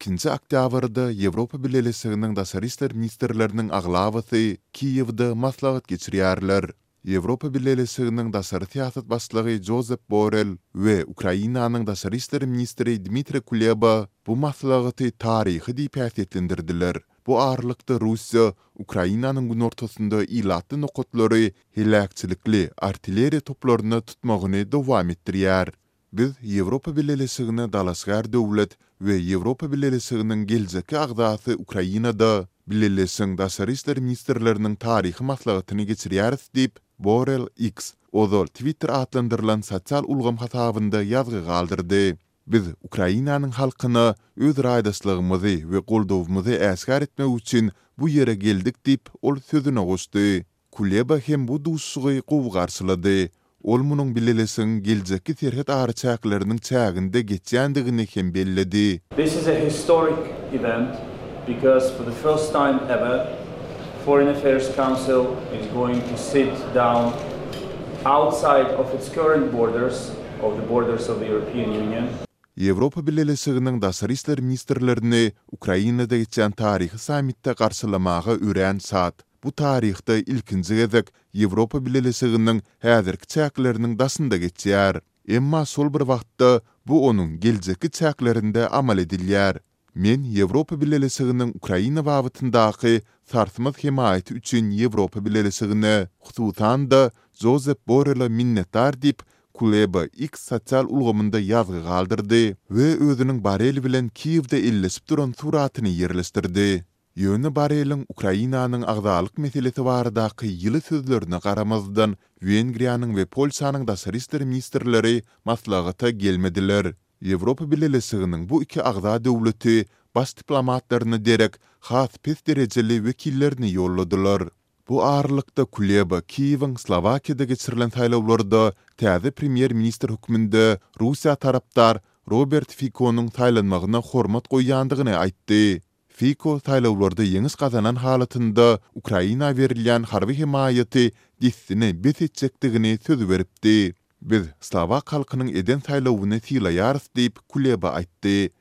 Ikinji oktýabrda Ýewropa Bileleşiginiň daşary işler ministrleriniň aglabasy Kiýewde maslahat geçirýärler. Ýewropa Bileleşiginiň daşary syýasat başlygy Jozep Borrel we Ukrainanyň daşary işler ministri Dmitre Kuleba bu maslahaty taryhy diýip häsiýetlendirdiler. Bu aralykda Russiýa Ukrainanyň günortasynda ilatly nokatlary heläkçilikli artilleriýa toplaryna tutmagyny dowam etdirýär. Biz Ýewropa Bileleşigine dalaşgär döwlet we Ýewropa Bileleşiginiň geljekki agzasy Ukrainada Bileleşigiň daşary işler ministrleriniň taryhy maslahatyny geçirýäris diýip, Borrell X, ozal Twitter atlandyrylan sosial ulgam hasabynda ýazgy galdyrdy. Biz Ukrainanyň halkyna öz raýdaşlygymyzy we goldawymyzy äşgär etmek üçin bu ýere geldik diýip, ol sözüne goşdy. Kuleba hem bu duşuşygy gowy garşylady. Ol munuň bileleşigiň geljekki serhet araçäkleriniň çäginde geçýändigini hem belledi. This is a historic event because for the first time ever Foreign Affairs Council is going to sit down outside of its current borders of the borders of the European Union. Ýewropa Bileleşiginiň daşary işler ministrlerini Ukrainada geçýän taryhy sammitde garşylamaga örän şat. Bu taryhda ilkinji gezek Ýewropa Bileleşiginiň häzirki çäkleriniň daşynda geçýär. Emma şol bir wagtda bu onuň geljekki çäklerinde amal edilýär. Men Ýewropa Bileleşiginiň Ukraina babatyndaky sarsmaz hemaýaty üçin Ýewropa Bileleşigine, hususan-da, Jozep Borrela minnetdar diýip, Kuleba X sosial ulgamynda ýazgy galdyrdy we özüniň Borrel bilen Kiýewde elleşip duran suratyny ýerleşdirdi. Ýöne Borreliň Ukrainanyň agzalyk meselesi baradaky ýyly sözlerine garamazdan, Wengriýanyň we Polşanyň daşary işler ministrleri maslahata gelmediler. Ýewropa Bileleşiginiň bu iki agza döwleti baş diplomatlaryna derek has pes derejeli wekillerini ýolladylar. Bu aralykda, Kuleba Kiýewiň Slowakiýada geçirilen saýlawlarda täze premýer-ministr hökmünde Russiýa tarapdar Robert Fikonyň saýlanmagyna hormat goýýandygyny aýtdy. Fiko saýlawlarda ýeňiş gazanan halatynda Ukraina berilýän harby hemaýaty dessine bes etjekdigini söz beripdi. Biz slowak halkynyň eden saýlawyny sylaýarys diýip, Kuleba aýtdy.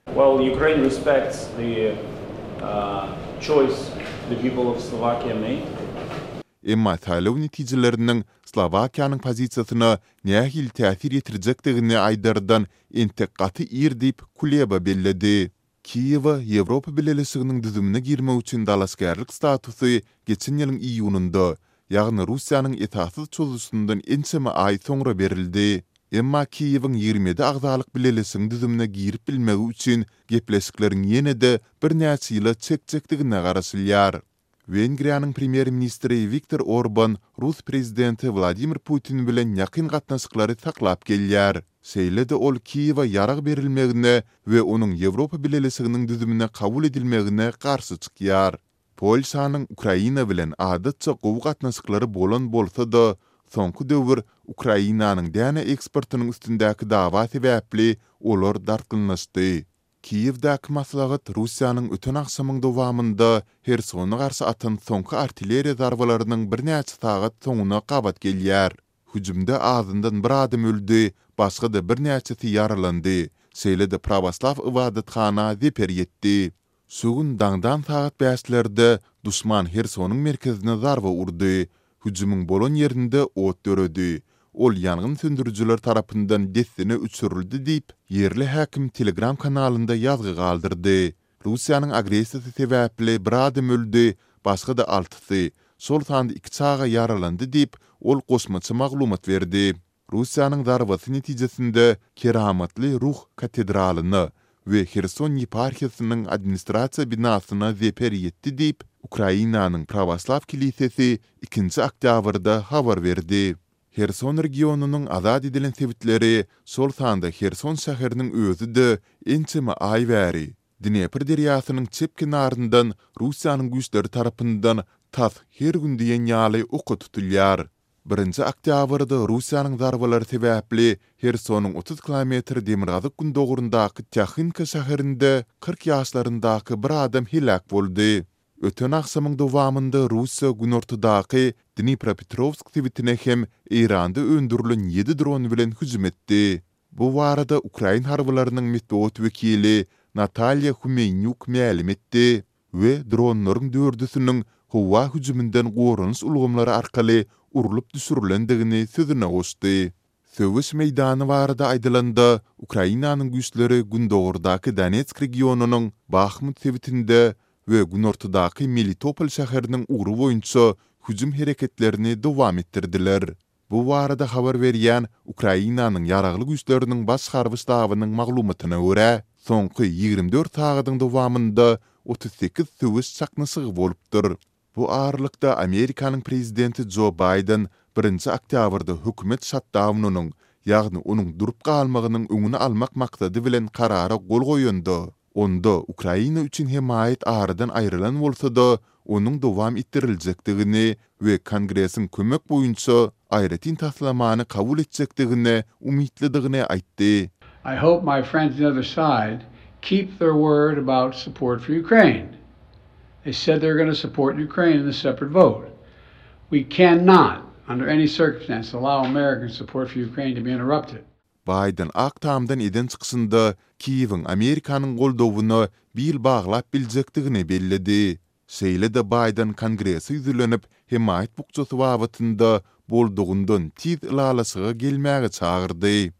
Emma saýlaw netijeleriniň Slowakiýanyň pozisiýasyna nähili täsir ýetirjekdigini aýdardan entek gaty ir diýip, Kuleba belledi. Kiýewe Ýewropa Bileleşiginiň düzümine girmek üçin dalaşgärlik statusy geçen ýylyň iýunynda, ýagny Russiýanyň esassyz çozuşyndan ençeme aý soňra berildi. Emma Kiýewiň ýigrimi ýedi agzalyk Bileleşigiň düzümine girip bilmegi üçin gepleşikleriň ýene-de birnäçe ýyla çekjekdigine garaşylýar. Wengriýanyň premýer-ministri Wiktor Orban rus prezidenti Wladimir Putin bilen ýakyn gatnaşyklary saklap gelýär. Şeýle-de ol Kiýewe ýarag berilmegine we onuň Ýewropa Bileleşiginiň düzümine kabul edilmegine garşy çykýar. Polşanyň Ukraina bilen adatça gowy gatnaşyklary bolan bolsa-da, soňky döwür Ukrainanyň däne eksportynyň üstündäki dawa sebäpli olar dartgynlaşdy. Kiýewdäki maslahat Russiýanyň öten agşamyň dowamynda Hersona garşy atan soňky artilleriýa zarbalarynyň birnäçe sagat soňuna gabat gelýär. Hüjümde azyndan bir adam öldi, başga-da birnäçesi ýaralandy, şeýle-de prawoslaw ybadathana zeper ýetdi. Şu gün daňdan sagat bäşlerde duşman Hersonyň merkezine zarba urdy. Hüjümiň bolan ýerinde ot döredi. Ol ýangyn söndürijiler tarapyndan dessine öçürildi diýip, ýerli häkim Telegram kanalynda ýazgy galdyrdy. Russiýanyň agressiýasy sebäpli bir adam öldi, başga-da altysy, şol sanda iki çaga ýaralandy diýip, ol goşmaça maglumat berdi. Russiýanyň zarbasy netijesinde Keramatly Ruh katedralyna we Herson ýeparhiýasynyň administrasiýa binasyna zeper ýetdi diýip, Ukrainanyň Prawoslaw kilisesi ikinji oktýabrda habar berdi. Herson regionynyň azat edilen sebitleri, şol sanda Herson şäheriniň özi-de ençeme aý bäri Dnepr derýasynyň çep kenaryndan Russiýanyň güýçleri tarapyndan tas her gün diýen ýaly oka tutulýar. Birinji oktýabrda Russiýanyň zarbalary sebäpli Hersonyň otuz kilometr demirgazyk-gündogaryndaky Týahinka şäherinde kyrk ýaşlaryndaky bir adam heläk boldy. Öten agşamyň dowamynda Russiýa günortadaky Dnipropetrowsk sebitine hem Eýranda öndürilen ýedi dron bilen hüjüm etdi. Bu barada ukrain harbylarynyň metbugat wekili Natalýa Humeýnýuk mälim etdi. we dronlaryň dördüsiniň howa hüjüminden goranyş ulgamlary arkaly urlup düşürilendigini sözüne goşdy. Söweş meýdany barada aýdylanda, Ukrainanyň güýçleri gündogardaky Donetsk regionynyň Bahmut sebitinde we günortadaky Melitopol şäheriniň ugry boýunça hüjüm hereketlerini dowam etdirdiler. Bu barada habar berýän Ukrainanyň Ýaragly Güýçleriniň Baş harby ştabynyň maglumatyna görä, soňky ýigrimi dört sagadyň dowamynda otuz sekiz söweş çaknyşygy bolupdyr. Bu aralykda Amerikanyň prezidenti Jo Baýden birinji oktýabrda hökümet şatdawnynyň, ýagny onuň durup galmagynyň öňüni almak maksady bilen karara gol goýanda, Onda Ukraina üçin hemaýat aradan aýrylan bolsa-da, onuň dowam etdiriljekdigini we Kongresiň kömek boýunça aýratyn taslamany kabul etjekdigine umytlydygyny aýtdy. I hope my friends on the other side keep their word about support for Ukraine. They said they were going to support Ukraine in the separate vote. We cannot under any circumstances allow American support for Ukraine to be interrupted. Baýden Ak Tamdan eden çykyşynda Kiýewiň Amerikanyň goldawyna bil baglap biljekdigini belledi. Şeýle-de Baýden Kongrese ýüzlenip, hemaýat bukjasy babatynda boldugyndan tiz ylalaşyga gelmäge çagyrdy.